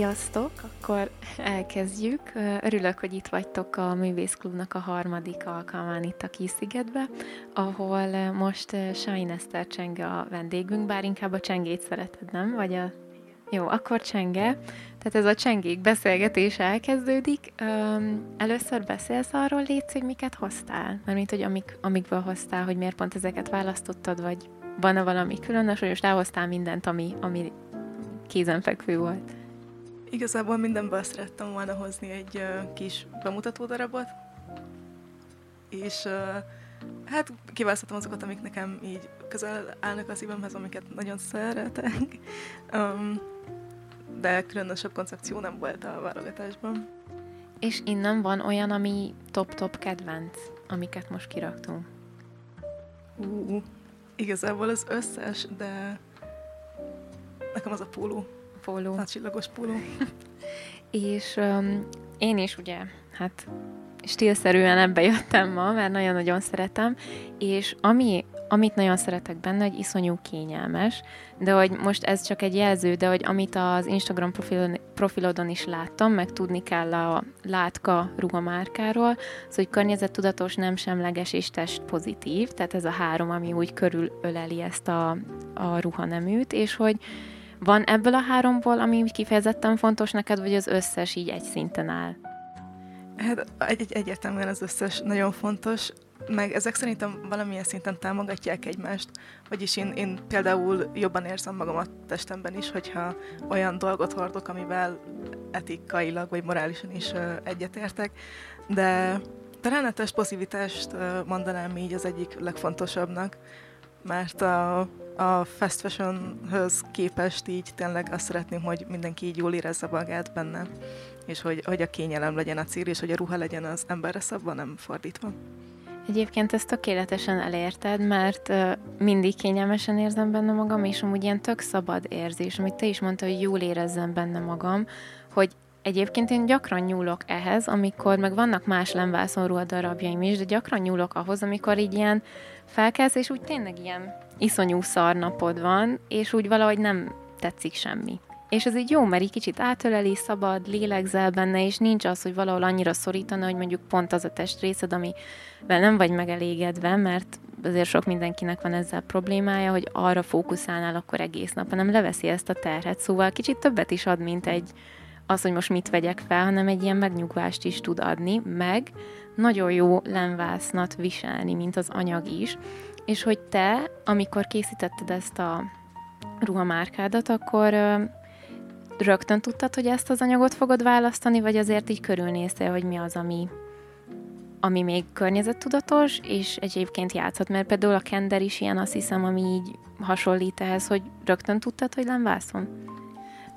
Sziasztok! Akkor elkezdjük. Örülök, hogy itt vagytok a Művészklubnak a harmadik alkalmán itt a Kiszigetbe, ahol most Sajn Eszter Csenge a vendégünk, bár inkább a csengét szereted, nem? Vagy a... Jó, akkor csenge. Tehát ez a csengék beszélgetés elkezdődik. először beszélsz arról, létsz, hogy miket hoztál? Mert mint, hogy amik, amikből hoztál, hogy miért pont ezeket választottad, vagy van-e valami különös, hogy most elhoztál mindent, ami, ami kézenfekvő volt? Igazából mindenből szerettem volna hozni egy uh, kis bemutató darabot, és uh, hát kiválasztottam azokat, amik nekem így közel állnak a szívemhez, amiket nagyon szeretek. Um, de különösebb koncepció nem volt a válogatásban. És innen van olyan, ami top-top kedvenc, amiket most kiraktunk? Uh, igazából az összes, de nekem az a póló póló. A csillagos póló. és um, én is ugye, hát stílszerűen ebbe jöttem ma, mert nagyon-nagyon szeretem, és ami, amit nagyon szeretek benne, hogy iszonyú kényelmes, de hogy most ez csak egy jelző, de hogy amit az Instagram profilon, profilodon is láttam, meg tudni kell a Látka ruhamárkáról, az, hogy környezettudatos, nem semleges és test pozitív, tehát ez a három, ami úgy körülöleli ezt a, a ruhaneműt, és hogy van ebből a háromból, ami kifejezetten fontos neked, vagy az összes így egy szinten áll? Hát egy, egy, egyértelműen az összes nagyon fontos, meg ezek szerintem valamilyen szinten támogatják egymást, vagyis én, én például jobban érzem magam a testemben is, hogyha olyan dolgot hordok, amivel etikailag vagy morálisan is uh, egyetértek, de talán a test pozitivitást uh, mondanám így az egyik legfontosabbnak, mert a, a fast fashionhöz képest így tényleg azt szeretném, hogy mindenki így jól érezze magát benne, és hogy, hogy a kényelem legyen a cél, és hogy a ruha legyen az emberre szabva, nem fordítva. Egyébként ezt tökéletesen elérted, mert uh, mindig kényelmesen érzem benne magam, és amúgy ilyen tök szabad érzés, amit te is mondtad, hogy jól érezzem benne magam, hogy Egyébként én gyakran nyúlok ehhez, amikor meg vannak más lemvászonruha darabjaim is, de gyakran nyúlok ahhoz, amikor így ilyen felkelsz, és úgy tényleg ilyen iszonyú szar napod van, és úgy valahogy nem tetszik semmi. És ez így jó, mert így kicsit átöleli, szabad, lélegzel benne, és nincs az, hogy valahol annyira szorítana, hogy mondjuk pont az a testrészed, amivel nem vagy megelégedve, mert azért sok mindenkinek van ezzel problémája, hogy arra fókuszálnál akkor egész nap, hanem leveszi ezt a terhet, szóval kicsit többet is ad, mint egy az, hogy most mit vegyek fel, hanem egy ilyen megnyugvást is tud adni, meg nagyon jó lemvásznat viselni, mint az anyag is, és hogy te, amikor készítetted ezt a ruhamárkádat, akkor rögtön tudtad, hogy ezt az anyagot fogod választani, vagy azért így körülnéztél, hogy mi az, ami, ami még környezettudatos, és egyébként játszhat, mert például a kender is ilyen, azt hiszem, ami így hasonlít ehhez, hogy rögtön tudtad, hogy lemvászon?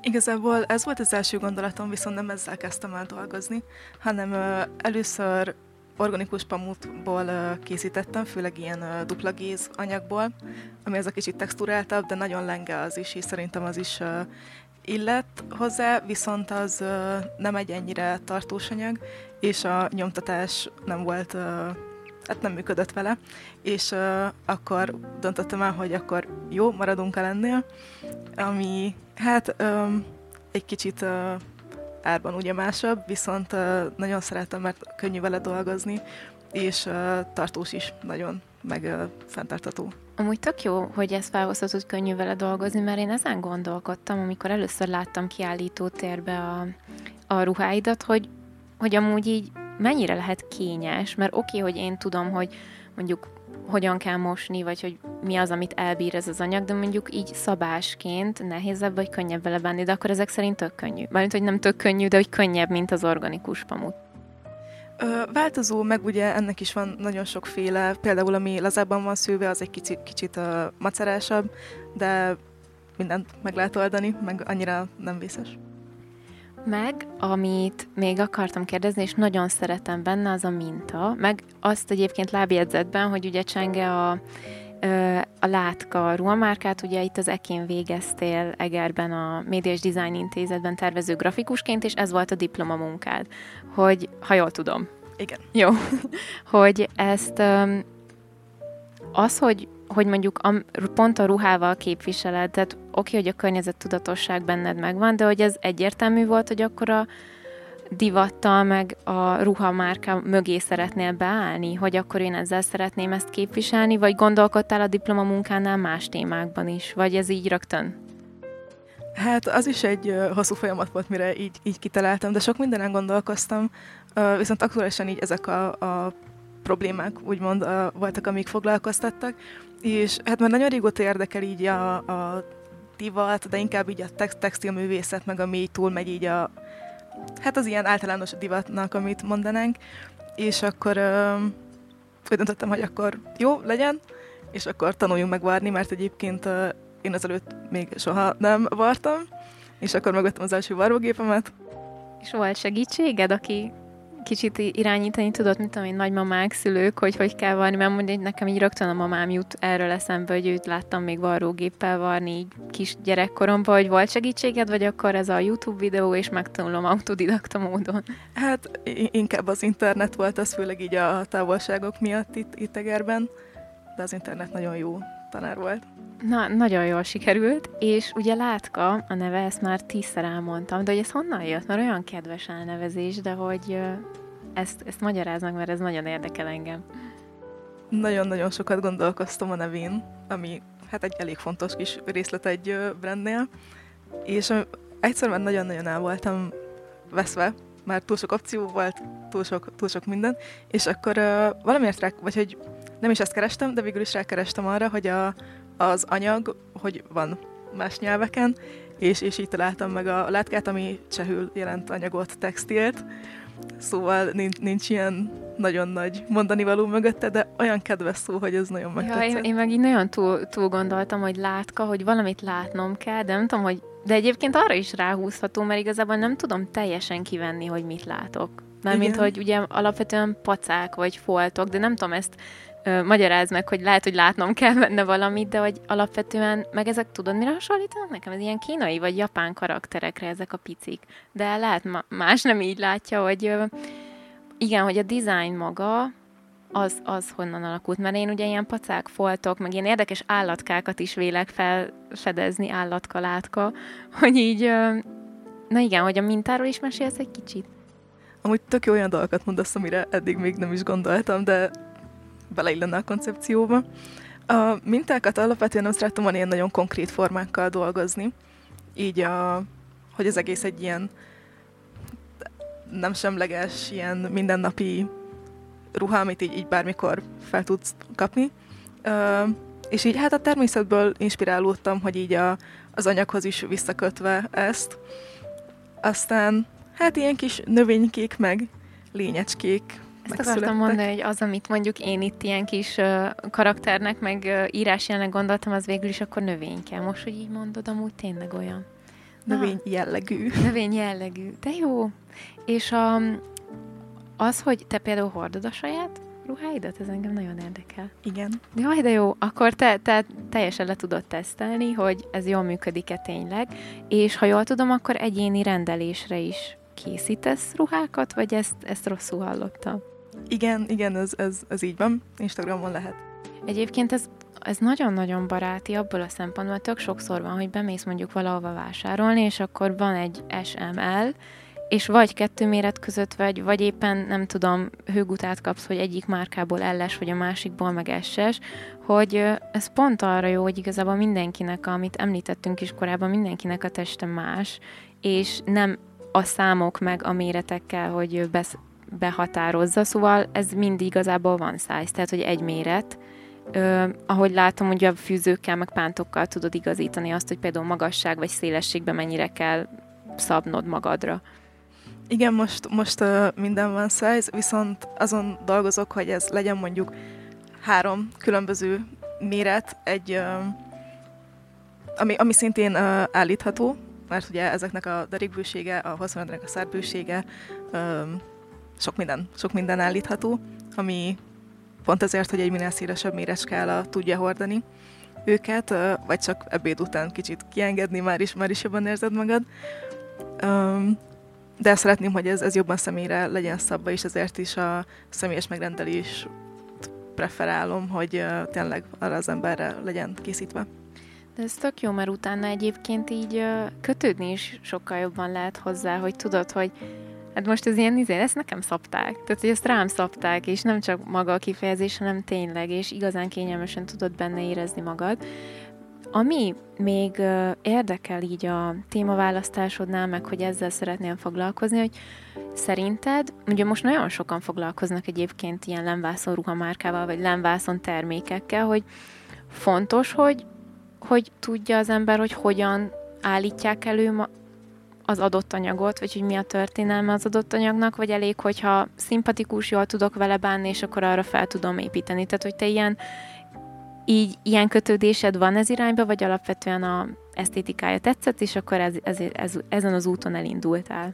Igazából ez volt az első gondolatom, viszont nem ezzel kezdtem el dolgozni, hanem először organikus pamutból készítettem, főleg ilyen ö, dupla géz anyagból, ami az a kicsit texturáltabb, de nagyon lenge az is, és szerintem az is ö, illet hozzá, viszont az nem egy ennyire tartós anyag, és a nyomtatás nem volt ö, hát nem működött vele, és akkor döntöttem el, hogy akkor jó, maradunk el ennél, ami hát um, egy kicsit uh, árban ugye másabb, viszont uh, nagyon szeretem, mert könnyű vele dolgozni, és uh, tartós is nagyon, meg uh, fenntartató. Amúgy tök jó, hogy ezt felhoztad, hogy könnyű vele dolgozni, mert én ezen gondolkodtam, amikor először láttam kiállító térbe a, a ruháidat, hogy, hogy amúgy így mennyire lehet kényes, mert oké, okay, hogy én tudom, hogy mondjuk hogyan kell mosni, vagy hogy mi az, amit elbír ez az anyag, de mondjuk így szabásként nehézebb vagy könnyebb vele benni, de akkor ezek szerint tök könnyű. Mármint, hogy nem tök könnyű, de hogy könnyebb, mint az organikus pamut. Változó, meg ugye ennek is van nagyon sokféle, például ami lazábban van szőve, az egy kicsit, kicsit uh, macerásabb, de mindent meg lehet oldani, meg annyira nem vészes. Meg, amit még akartam kérdezni, és nagyon szeretem benne, az a minta. Meg azt egyébként lábjegyzetben, hogy ugye Csenge a, a Látka ruhamárkát, ugye itt az Ekén végeztél Egerben a Média és Design Intézetben tervező grafikusként, és ez volt a diplomamunkád, hogy, ha jól tudom. Igen. Jó. hogy ezt az, hogy hogy mondjuk a, pont a ruhával képviseled, tehát oké, hogy a környezet tudatosság benned megvan, de hogy ez egyértelmű volt, hogy akkor a divattal, meg a ruhamárka mögé szeretnél beállni, hogy akkor én ezzel szeretném ezt képviselni, vagy gondolkodtál a diplomamunkánál más témákban is, vagy ez így rögtön? Hát az is egy hosszú folyamat volt, mire így, így kitaláltam, de sok mindenen gondolkoztam, viszont aktuálisan így ezek a, a problémák úgymond voltak, amik foglalkoztattak, és hát már nagyon régóta érdekel így a, a divat, de inkább így a text, textilművészet, meg a mély túl megy így a, hát az ilyen általános divatnak, amit mondanánk, és akkor ö, úgy döntöttem, hogy akkor jó, legyen, és akkor tanuljunk meg várni, mert egyébként ö, én ezelőtt még soha nem vartam, és akkor megvettem az első varrógépemet. És volt segítséged, aki kicsit irányítani tudod, mint tudom én, nagymamák, szülők, hogy hogy kell varni, mert mondjuk nekem így rögtön a mamám jut erről eszembe, hogy őt láttam még varrógéppel varni így kis gyerekkoromban, hogy volt segítséged, vagy akkor ez a YouTube videó, és megtanulom autodidakta módon? Hát inkább az internet volt, az főleg így a távolságok miatt itt, itt Egerben, de az internet nagyon jó tanár volt. Na, nagyon jól sikerült, és ugye Látka, a neve, ezt már tízszer elmondtam, de hogy ez honnan jött? Mert olyan kedves elnevezés, de hogy ezt, ezt magyaráznak, mert ez nagyon érdekel engem. Nagyon-nagyon sokat gondolkoztam a nevén, ami hát egy elég fontos kis részlet egy brandnél, és egyszer már nagyon-nagyon el voltam veszve, már túl sok opció volt, túl sok, túl sok minden, és akkor uh, valamiért rá, vagy hogy nem is ezt kerestem, de végül is rákerestem arra, hogy a, az anyag, hogy van más nyelveken, és, és így találtam meg a látkát, ami csehül jelent anyagot, textilt, szóval nincs, nincs ilyen nagyon nagy mondani való mögötte, de olyan kedves szó, hogy ez nagyon megtetszett. Ja, én, én meg így nagyon túl, túl gondoltam, hogy látka, hogy valamit látnom kell, de nem tudom, hogy de egyébként arra is ráhúzható, mert igazából nem tudom teljesen kivenni, hogy mit látok. Mert mint hogy ugye alapvetően pacák vagy foltok, de nem tudom ezt ö, magyaráz meg, hogy lehet, hogy látnom kell benne valamit, de hogy alapvetően, meg ezek tudod, mire hasonlítanak nekem? Ez ilyen kínai vagy japán karakterekre ezek a picik. De lehet más nem így látja, hogy ö, igen, hogy a design maga, az, az honnan alakult. Mert én ugye ilyen pacák foltok, meg ilyen érdekes állatkákat is vélek felfedezni, állatka, látka, hogy így, na igen, hogy a mintáról is mesélsz egy kicsit. Amúgy tök jó olyan dolgokat mondasz, amire eddig még nem is gondoltam, de beleillene a koncepcióba. A mintákat alapvetően azt szerettem volna ilyen nagyon konkrét formákkal dolgozni. Így, a, hogy az egész egy ilyen nem semleges, ilyen mindennapi ruha, amit így, így bármikor fel tudsz kapni. Uh, és így hát a természetből inspirálódtam, hogy így a, az anyaghoz is visszakötve ezt. Aztán hát ilyen kis növénykék, meg lényecskék ezt akartam mondani, hogy az, amit mondjuk én itt ilyen kis uh, karakternek, meg uh, írásjának gondoltam, az végül is akkor növényke. Most, hogy így mondod, amúgy tényleg olyan. Növény jellegű. Növény jellegű. De jó. És a, az, hogy te például hordod a saját ruháidat, ez engem nagyon érdekel. Igen. Jaj, de jó. Akkor te, te teljesen le tudod tesztelni, hogy ez jól működik-e tényleg, és ha jól tudom, akkor egyéni rendelésre is készítesz ruhákat, vagy ezt, ezt rosszul hallottam? Igen, igen, ez, ez, ez így van. Instagramon lehet. Egyébként ez ez nagyon-nagyon baráti abból a szempontból, tök sokszor van, hogy bemész mondjuk valahova vásárolni, és akkor van egy SML, és vagy kettő méret között vagy, vagy éppen nem tudom, hőgutát kapsz, hogy egyik márkából elles, vagy a másikból meg SS, hogy ez pont arra jó, hogy igazából mindenkinek, amit említettünk is korábban, mindenkinek a teste más, és nem a számok meg a méretekkel, hogy besz- behatározza, szóval ez mindig igazából van size, tehát hogy egy méret, Ö, ahogy látom, hogy a fűzőkkel, meg pántokkal tudod igazítani azt, hogy például magasság vagy szélességben mennyire kell szabnod magadra. Igen, most, most uh, minden van size, viszont azon dolgozok, hogy ez legyen mondjuk három különböző méret, egy, uh, ami, ami szintén uh, állítható, mert ugye ezeknek a derékbősége, a hosszúmednek a szárbősége, sok minden, sok minden állítható, ami pont azért, hogy egy minél szélesebb méreskála tudja hordani őket, vagy csak ebéd után kicsit kiengedni, már is, már is jobban érzed magad. De szeretném, hogy ez, ez jobban személyre legyen szabva, és ezért is a személyes megrendelés preferálom, hogy tényleg arra az emberre legyen készítve. De ez tök jó, mert utána egyébként így kötődni is sokkal jobban lehet hozzá, hogy tudod, hogy Hát most ez ilyen izé, ezt nekem szabták. Tehát, hogy ezt rám szabták, és nem csak maga a kifejezés, hanem tényleg, és igazán kényelmesen tudod benne érezni magad. Ami még érdekel így a témaválasztásodnál, meg hogy ezzel szeretnél foglalkozni, hogy szerinted, ugye most nagyon sokan foglalkoznak egyébként ilyen lemvászon ruhamárkával, vagy lemvászon termékekkel, hogy fontos, hogy, hogy tudja az ember, hogy hogyan állítják elő az adott anyagot, vagy hogy mi a történelme az adott anyagnak, vagy elég, hogyha szimpatikus, jól tudok vele bánni, és akkor arra fel tudom építeni. Tehát, hogy te ilyen, így ilyen kötődésed van ez irányba, vagy alapvetően a esztétikája tetszett, és akkor ez, ez, ez, ezen az úton elindultál?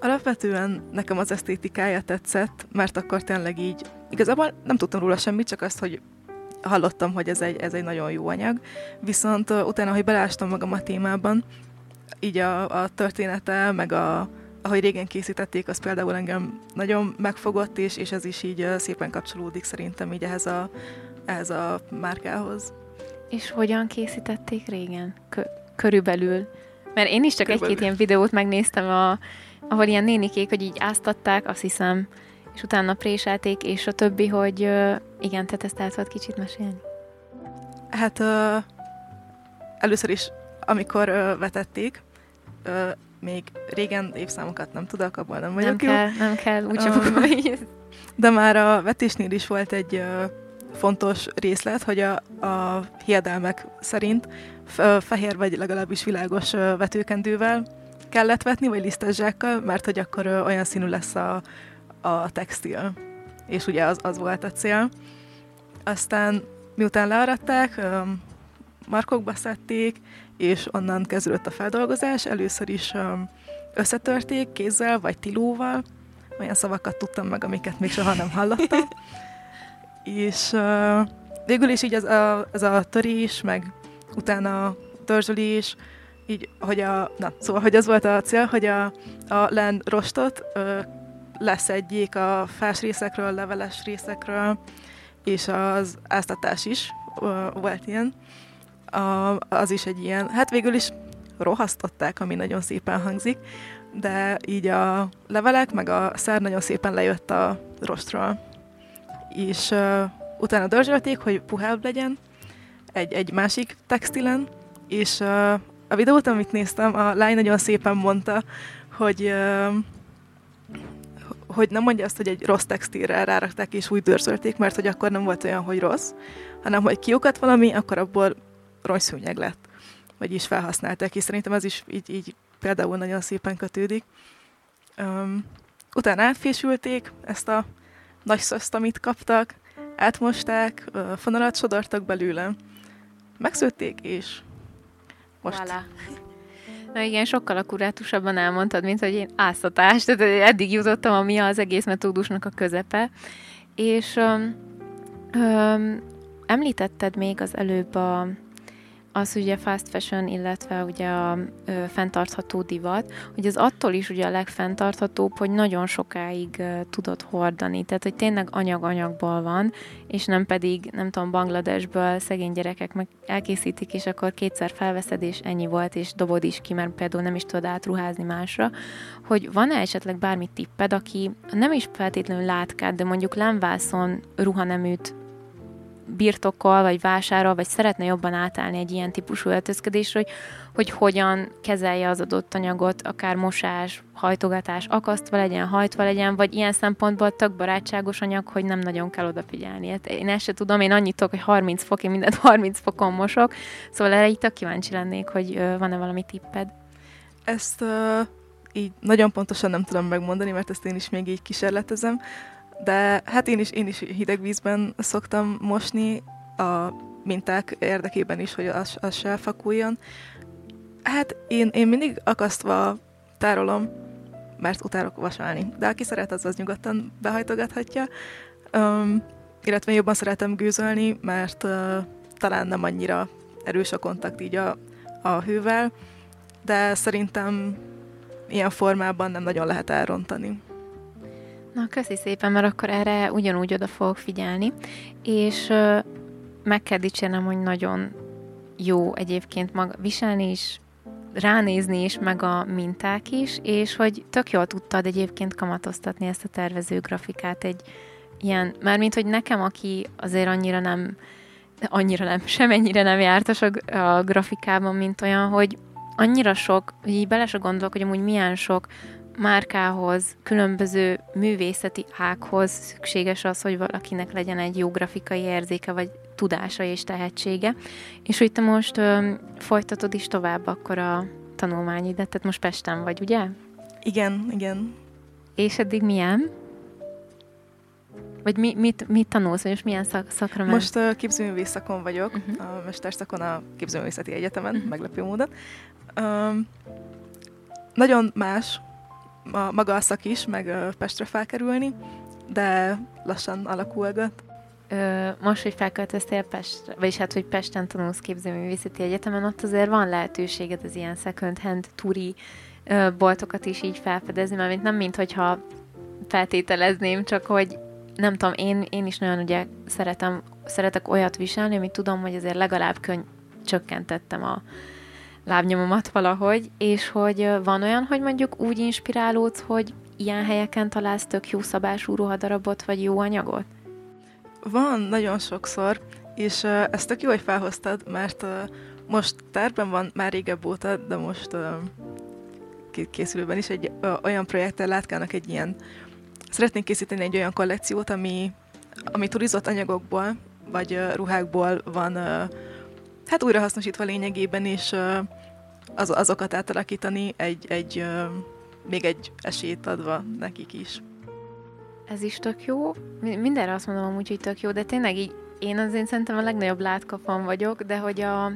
Alapvetően nekem az esztétikája tetszett, mert akkor tényleg így, igazából nem tudtam róla semmit, csak azt, hogy hallottam, hogy ez egy, ez egy nagyon jó anyag, viszont utána, hogy belástam magam a témában, így a, a története, meg a, ahogy régen készítették, az például engem nagyon megfogott, és, és ez is így szépen kapcsolódik szerintem így ehhez a, ehhez a márkához. És hogyan készítették régen? Kö- körülbelül? Mert én is csak körülbelül. egy-két ilyen videót megnéztem, a, ahol ilyen nénikék, hogy így áztatták, azt hiszem, és utána préselték, és a többi, hogy igen, te ezt el kicsit mesélni? Hát uh, először is, amikor uh, vetették, uh, még régen évszámokat nem tudok, abban nem vagyok nem jó. Kell, nem kell, úgyse um, De már a vetésnél is volt egy uh, fontos részlet, hogy a, a hiedelmek szerint fehér vagy legalábbis világos vetőkendővel kellett vetni, vagy lisztezsákkal, mert hogy akkor olyan színű lesz a, a textil. És ugye az, az volt a cél. Aztán miután learadták, markokba szedték, és onnan kezdődött a feldolgozás. Először is összetörték kézzel vagy tilóval, olyan szavakat tudtam meg, amiket még soha nem hallottam. és uh, végül is így ez a, ez a törés, meg utána törzsölés, így, hogy a, na, szóval, hogy az volt a cél, hogy a, a len rostot ö, leszedjék a fás részekről, leveles részekről, és az áztatás is volt ilyen a, az is egy ilyen, hát végül is rohasztották, ami nagyon szépen hangzik, de így a levelek, meg a szer nagyon szépen lejött a rostról. És uh, utána dörzsölték, hogy puhább legyen, egy, egy másik textilen, és uh, a videót, amit néztem, a lány nagyon szépen mondta, hogy uh, hogy nem mondja azt, hogy egy rossz textilre rárakták és úgy dörzsölték, mert hogy akkor nem volt olyan, hogy rossz, hanem hogy kiukat valami, akkor abból rongyszúnyeg lett, vagyis felhasználták, és szerintem ez is így, így például nagyon szépen kötődik. Um, utána átfésülték ezt a nagy szoszt, amit kaptak, átmosták, fonalat sodortak belőle, megszőtték, és most... Voilà. Na igen, sokkal akkurátusabban elmondtad, mint hogy én áztatás, tehát eddig jutottam, ami az egész metódusnak a közepe. És um, um, említetted még az előbb a, az ugye fast fashion, illetve ugye a ö, fenntartható divat, hogy az attól is ugye a legfenntarthatóbb, hogy nagyon sokáig ö, tudod hordani. Tehát, hogy tényleg anyag-anyagból van, és nem pedig, nem tudom, Bangladesből szegény gyerekek meg elkészítik, és akkor kétszer felveszed, és ennyi volt, és dobod is ki, mert például nem is tudod átruházni másra. Hogy van-e esetleg bármi tipped, aki nem is feltétlenül látkát, de mondjuk lemvászon ruhaneműt birtokol, vagy vásárol, vagy szeretne jobban átállni egy ilyen típusú öltözködésre, hogy, hogy hogyan kezelje az adott anyagot, akár mosás, hajtogatás, akasztva legyen, hajtva legyen, vagy ilyen szempontból tök barátságos anyag, hogy nem nagyon kell odafigyelni. Hát én ezt se tudom, én annyit tudok, hogy 30 fok, én mindent 30 fokon mosok, szóval erre tök kíváncsi lennék, hogy van-e valami tipped. Ezt uh, így nagyon pontosan nem tudom megmondani, mert ezt én is még így kísérletezem. De hát én is, én is hideg vízben szoktam mosni a minták érdekében is, hogy az, az se fakuljon. Hát én, én mindig akasztva tárolom, mert utálok vasalni. De aki szeret, az az nyugodtan behajtogathatja. Um, illetve jobban szeretem gőzölni, mert uh, talán nem annyira erős a kontakt így a, a hővel, de szerintem ilyen formában nem nagyon lehet elrontani. Na, köszi szépen, mert akkor erre ugyanúgy oda fogok figyelni, és meg kell dicsérnem, hogy nagyon jó egyébként maga viselni is, ránézni is, meg a minták is, és hogy tök jól tudtad egyébként kamatoztatni ezt a tervező grafikát egy ilyen, mármint, hogy nekem, aki azért annyira nem, annyira nem, semennyire nem jártas a, a grafikában, mint olyan, hogy annyira sok, így bele se gondolok, hogy amúgy milyen sok márkához, különböző művészeti ághoz szükséges az, hogy valakinek legyen egy jó grafikai érzéke, vagy tudása és tehetsége. És hogy te most ö, folytatod is tovább akkor a tanulmányidat, tehát most Pesten vagy, ugye? Igen, igen. És eddig milyen? Vagy mi, mit, mit tanulsz, és milyen szak, szakra mensz? Most uh, képzőművész szakon vagyok, uh-huh. a mesterszakon a képzőművészeti egyetemen, uh-huh. meglepő módon. Um, nagyon más a, maga a szak is, meg Pestre felkerülni, de lassan alakulgat. Ö, most, hogy felköltöztél Pestre, vagyis hát, hogy Pesten tanulsz képzőművészeti egyetemen, ott azért van lehetőséged az ilyen second hand turi boltokat is így felfedezni, mert nem mint hogyha feltételezném, csak hogy nem tudom, én, én is nagyon ugye szeretem, szeretek olyat viselni, amit tudom, hogy azért legalább könny csökkentettem a lábnyomomat valahogy, és hogy van olyan, hogy mondjuk úgy inspirálódsz, hogy ilyen helyeken találsz tök jó szabású ruhadarabot, vagy jó anyagot? Van, nagyon sokszor, és uh, ezt tök jó, hogy felhoztad, mert uh, most terben van már régebb óta, de most uh, készülőben is egy uh, olyan projekttel látkának egy ilyen Szeretnénk készíteni egy olyan kollekciót, ami, ami turizott anyagokból, vagy uh, ruhákból van uh, hát újrahasznosítva lényegében, és uh, az, azokat átalakítani egy, egy még egy esélyt adva nekik is. Ez is tök jó. Mindenre azt mondom amúgy, hogy tök jó, de tényleg így én azért szerintem a legnagyobb látkafan vagyok, de hogy a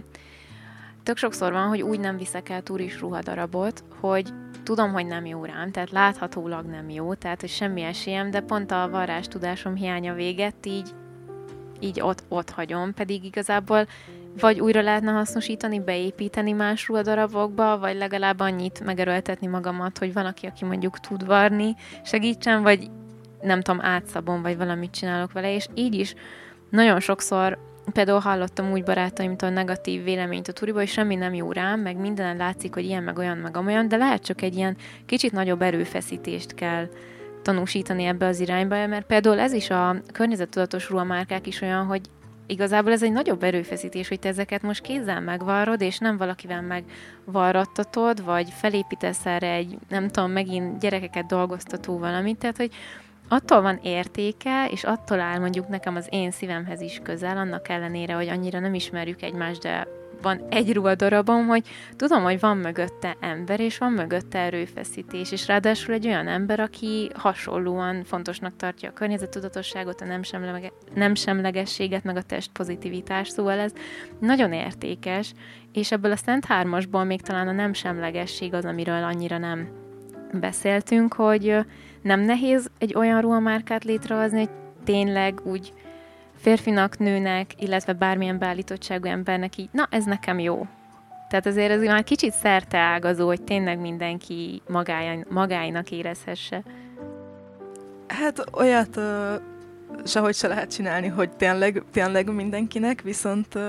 tök sokszor van, hogy úgy nem viszek el turis ruhadarabot, hogy tudom, hogy nem jó rám, tehát láthatólag nem jó, tehát hogy semmi esélyem, de pont a varrás tudásom hiánya véget így, így ott, ott hagyom, pedig igazából vagy újra lehetne hasznosítani, beépíteni más ruhadarabokba, vagy legalább annyit megerőltetni magamat, hogy van, aki, aki mondjuk tud varni, segítsen, vagy nem tudom, átszabom, vagy valamit csinálok vele, és így is nagyon sokszor Például hallottam úgy barátaimtól negatív véleményt a turiba, hogy semmi nem jó rám, meg minden látszik, hogy ilyen, meg olyan, meg amolyan, de lehet csak egy ilyen kicsit nagyobb erőfeszítést kell tanúsítani ebbe az irányba, mert például ez is a környezettudatos ruhamárkák is olyan, hogy igazából ez egy nagyobb erőfeszítés, hogy te ezeket most kézzel megvarrod, és nem valakivel megvarrattatod, vagy felépítesz erre egy, nem tudom, megint gyerekeket dolgoztató valamit, tehát hogy attól van értéke, és attól áll mondjuk nekem az én szívemhez is közel, annak ellenére, hogy annyira nem ismerjük egymást, de van egy ruhadarabom, hogy tudom, hogy van mögötte ember, és van mögötte erőfeszítés, és ráadásul egy olyan ember, aki hasonlóan fontosnak tartja a környezettudatosságot, a nem, semlege, nem semlegességet, meg a test pozitivitást, szóval ez nagyon értékes, és ebből a Szent Hármasból még talán a nem semlegesség az, amiről annyira nem beszéltünk, hogy nem nehéz egy olyan ruhamárkát létrehozni, hogy tényleg úgy férfinak, nőnek, illetve bármilyen beállítottságú embernek így, na ez nekem jó. Tehát azért ez már kicsit szerte ágazó, hogy tényleg mindenki magája, magáinak érezhesse. Hát olyat uh, sehogy se lehet csinálni, hogy tényleg, tényleg mindenkinek, viszont uh,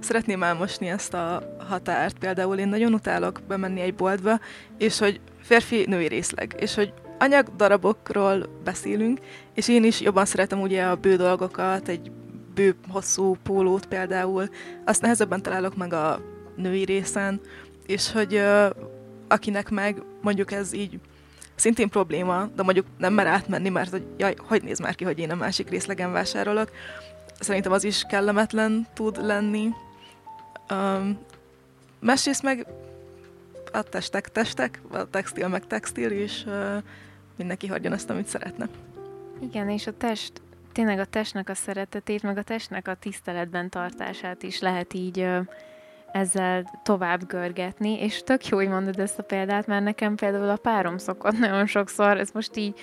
szeretném elmosni ezt a határt. Például én nagyon utálok bemenni egy boltba, és hogy férfi-női részleg, és hogy anyagdarabokról beszélünk, és én is jobban szeretem ugye a bő dolgokat, egy bő hosszú pólót például, azt nehezebben találok meg a női részen, és hogy uh, akinek meg mondjuk ez így szintén probléma, de mondjuk nem mer átmenni, mert hogy jaj, hogy néz már ki, hogy én a másik részlegen vásárolok. Szerintem az is kellemetlen tud lenni. Um, másrészt meg a testek testek, a textil meg textil, és uh, mindenki hagyjon azt, amit szeretne. Igen, és a test, tényleg a testnek a szeretetét, meg a testnek a tiszteletben tartását is lehet így ezzel tovább görgetni, és tök jó, hogy mondod ezt a példát, mert nekem például a párom szokott nagyon sokszor, ez most így,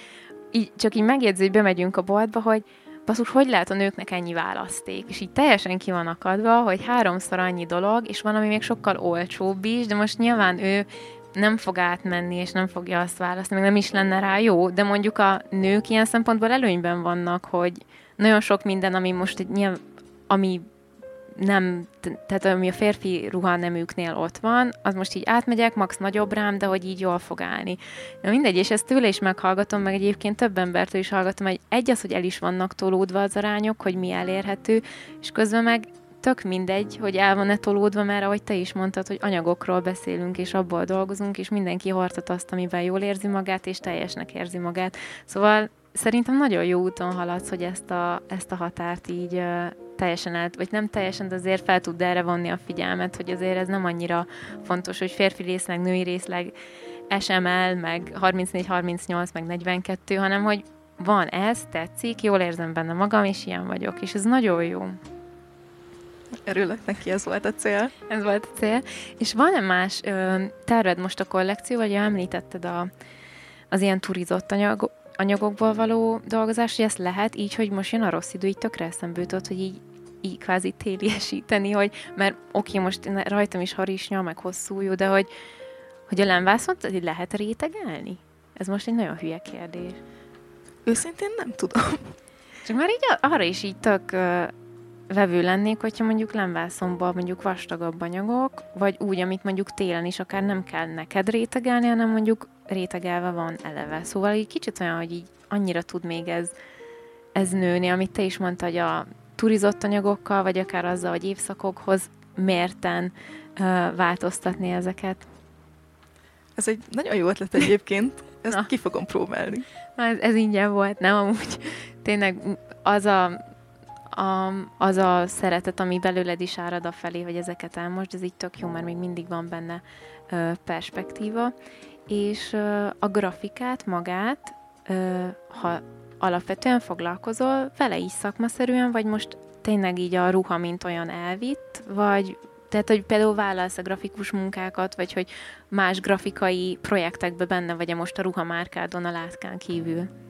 így csak így megjegyző, hogy bemegyünk a boltba, hogy basszus, hogy lehet a nőknek ennyi választék? És így teljesen ki van akadva, hogy háromszor annyi dolog, és van, ami még sokkal olcsóbb is, de most nyilván ő nem fog átmenni, és nem fogja azt választani, meg nem is lenne rá jó, de mondjuk a nők ilyen szempontból előnyben vannak, hogy nagyon sok minden, ami most nyilván, ami nem, tehát ami a férfi ruhaneműknél ott van, az most így átmegyek, max nagyobb rám, de hogy így jól fog állni. Na mindegy, és ezt tőle is meghallgatom, meg egyébként több embertől is hallgatom, hogy egy az, hogy el is vannak tolódva az arányok, hogy mi elérhető, és közben meg tök mindegy, hogy el van-e tolódva, mert ahogy te is mondtad, hogy anyagokról beszélünk, és abból dolgozunk, és mindenki hortat azt, amiben jól érzi magát, és teljesnek érzi magát. Szóval szerintem nagyon jó úton haladsz, hogy ezt a, ezt a határt így teljesen át, vagy nem teljesen, de azért fel tud erre vonni a figyelmet, hogy azért ez nem annyira fontos, hogy férfi részleg, női részleg, SML, meg 34-38, meg 42, hanem hogy van ez, tetszik, jól érzem benne magam, és ilyen vagyok, és ez nagyon jó. Örülök neki, ez volt a cél. Ez volt a cél. És van-e más ö, terved most a kollekció, vagy említetted a, az ilyen turizott anyag, anyagokból való dolgozás, hogy ezt lehet így, hogy most jön a rossz idő, így tökre eszembe jutott, hogy így, így kvázi téliesíteni, hogy mert oké, okay, most rajtam is harisnya, meg hosszú jó, de hogy, hogy a lemvászon hogy lehet rétegelni? Ez most egy nagyon hülye kérdés. Őszintén nem tudom. Csak már így arra is így tök vevő lennék, hogyha mondjuk lemvászomban mondjuk vastagabb anyagok, vagy úgy, amit mondjuk télen is akár nem kell neked rétegelni, hanem mondjuk rétegelve van eleve. Szóval így kicsit olyan, hogy így annyira tud még ez, ez nőni, amit te is mondtad, hogy a turizott anyagokkal, vagy akár azzal, hogy évszakokhoz mérten uh, változtatni ezeket. Ez egy nagyon jó ötlet egyébként. Ezt Na. ki fogom próbálni. Na, ez, ez ingyen volt, nem? Amúgy tényleg az a a, az a szeretet, ami belőled is árad a felé, hogy ezeket elmosd, ez így tök jó, mert még mindig van benne ö, perspektíva. És ö, a grafikát magát, ö, ha alapvetően foglalkozol vele is szakmaszerűen, vagy most tényleg így a ruha, mint olyan elvitt, vagy tehát, hogy például vállalsz a grafikus munkákat, vagy hogy más grafikai projektekben benne vagy-e most a ruhamárkádon a látkán kívül?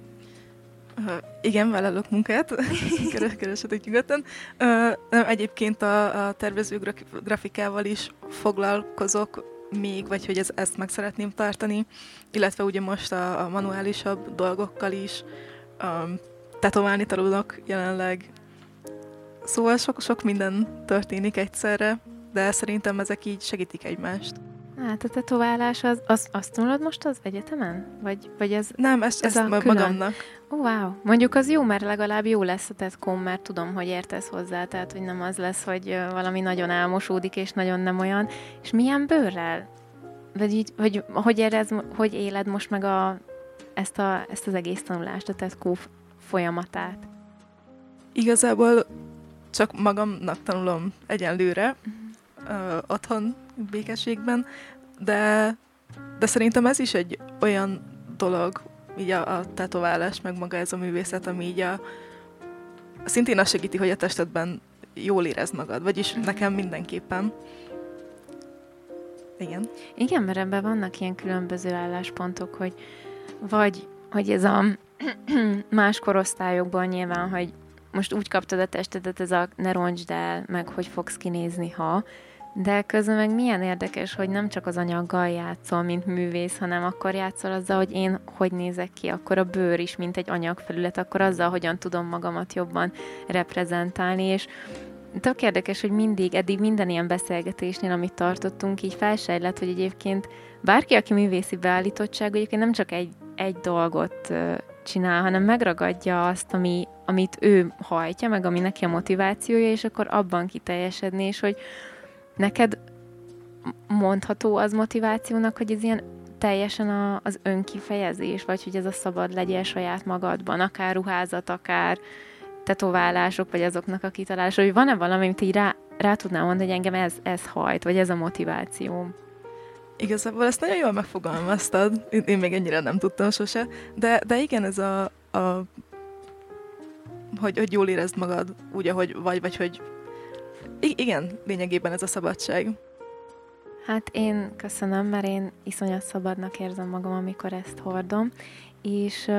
Uh, igen, vállalok munkát, keresetek nyugodtan. Uh, nem, egyébként a, a tervező grafikával is foglalkozok még, vagy hogy ez, ezt meg szeretném tartani, illetve ugye most a, a manuálisabb dolgokkal is um, tetoválni tanulok jelenleg. Szóval sok, sok minden történik egyszerre, de szerintem ezek így segítik egymást. Hát a tetoválás, az, az, azt tanulod most az egyetemen? Vagy, vagy ez Nem, ez, ez, ez a magamnak. Oh, wow. Mondjuk az jó, mert legalább jó lesz a tetkóm, mert tudom, hogy értesz hozzá, tehát hogy nem az lesz, hogy valami nagyon elmosódik, és nagyon nem olyan. És milyen bőrrel? Vagy így, hogy, hogy, érez, hogy éled most meg a, ezt, a, ezt az egész tanulást, a tetkó folyamatát? Igazából csak magamnak tanulom egyenlőre, uh-huh. uh, otthon, békességben, de, de szerintem ez is egy olyan dolog, így a, a tetoválás, meg maga ez a művészet, ami így a, szintén azt segíti, hogy a testedben jól érez magad, vagyis mhm. nekem mindenképpen. Igen. Igen, mert ebben vannak ilyen különböző álláspontok, hogy vagy, hogy ez a más korosztályokban nyilván, hogy most úgy kaptad a testedet, ez a ne roncsd el, meg hogy fogsz kinézni, ha, de közben meg milyen érdekes, hogy nem csak az anyaggal játszol, mint művész, hanem akkor játszol azzal, hogy én hogy nézek ki, akkor a bőr is, mint egy anyagfelület, akkor azzal, hogyan tudom magamat jobban reprezentálni, és tök érdekes, hogy mindig, eddig minden ilyen beszélgetésnél, amit tartottunk, így felsejlett, hogy egyébként bárki, aki művészi beállítottság, egyébként nem csak egy, egy dolgot csinál, hanem megragadja azt, ami, amit ő hajtja, meg ami neki a motivációja, és akkor abban kiteljesedni, és hogy Neked mondható az motivációnak, hogy ez ilyen teljesen a, az önkifejezés, vagy hogy ez a szabad legyen saját magadban, akár ruházat, akár tetoválások, vagy azoknak a kitalálása, hogy van-e valami, amit így rá, rá tudnám mondani, hogy engem ez, ez hajt, vagy ez a motivációm? Igazából ezt nagyon jól megfogalmaztad, én, én még ennyire nem tudtam sose, de, de igen, ez a, a hogy, hogy jól érezd magad úgy, ahogy vagy, vagy hogy I- igen, lényegében ez a szabadság. Hát én köszönöm, mert én iszonyat szabadnak érzem magam, amikor ezt hordom, és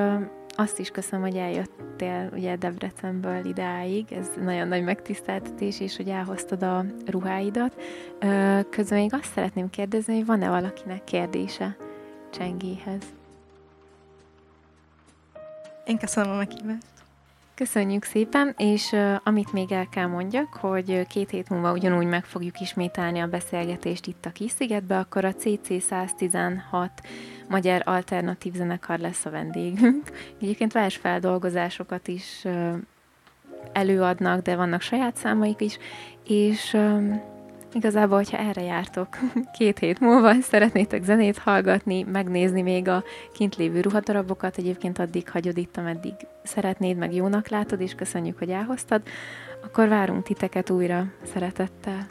azt is köszönöm, hogy eljöttél ugye Debrecenből idáig, ez nagyon nagy megtiszteltetés, és hogy elhoztad a ruháidat. Közben még azt szeretném kérdezni, hogy van-e valakinek kérdése Csengéhez? Én köszönöm a meghívást. Köszönjük szépen, és uh, amit még el kell mondjak, hogy két hét múlva ugyanúgy meg fogjuk ismételni a beszélgetést itt a Kis-szigetbe, akkor a CC 116 magyar alternatív zenekar lesz a vendégünk. Egyébként versfeldolgozásokat is uh, előadnak, de vannak saját számaik is, és uh, Igazából, hogyha erre jártok két hét múlva, szeretnétek zenét hallgatni, megnézni még a kint lévő ruhatarabokat, egyébként addig hagyod itt, ameddig szeretnéd, meg jónak látod, és köszönjük, hogy elhoztad, akkor várunk titeket újra szeretettel.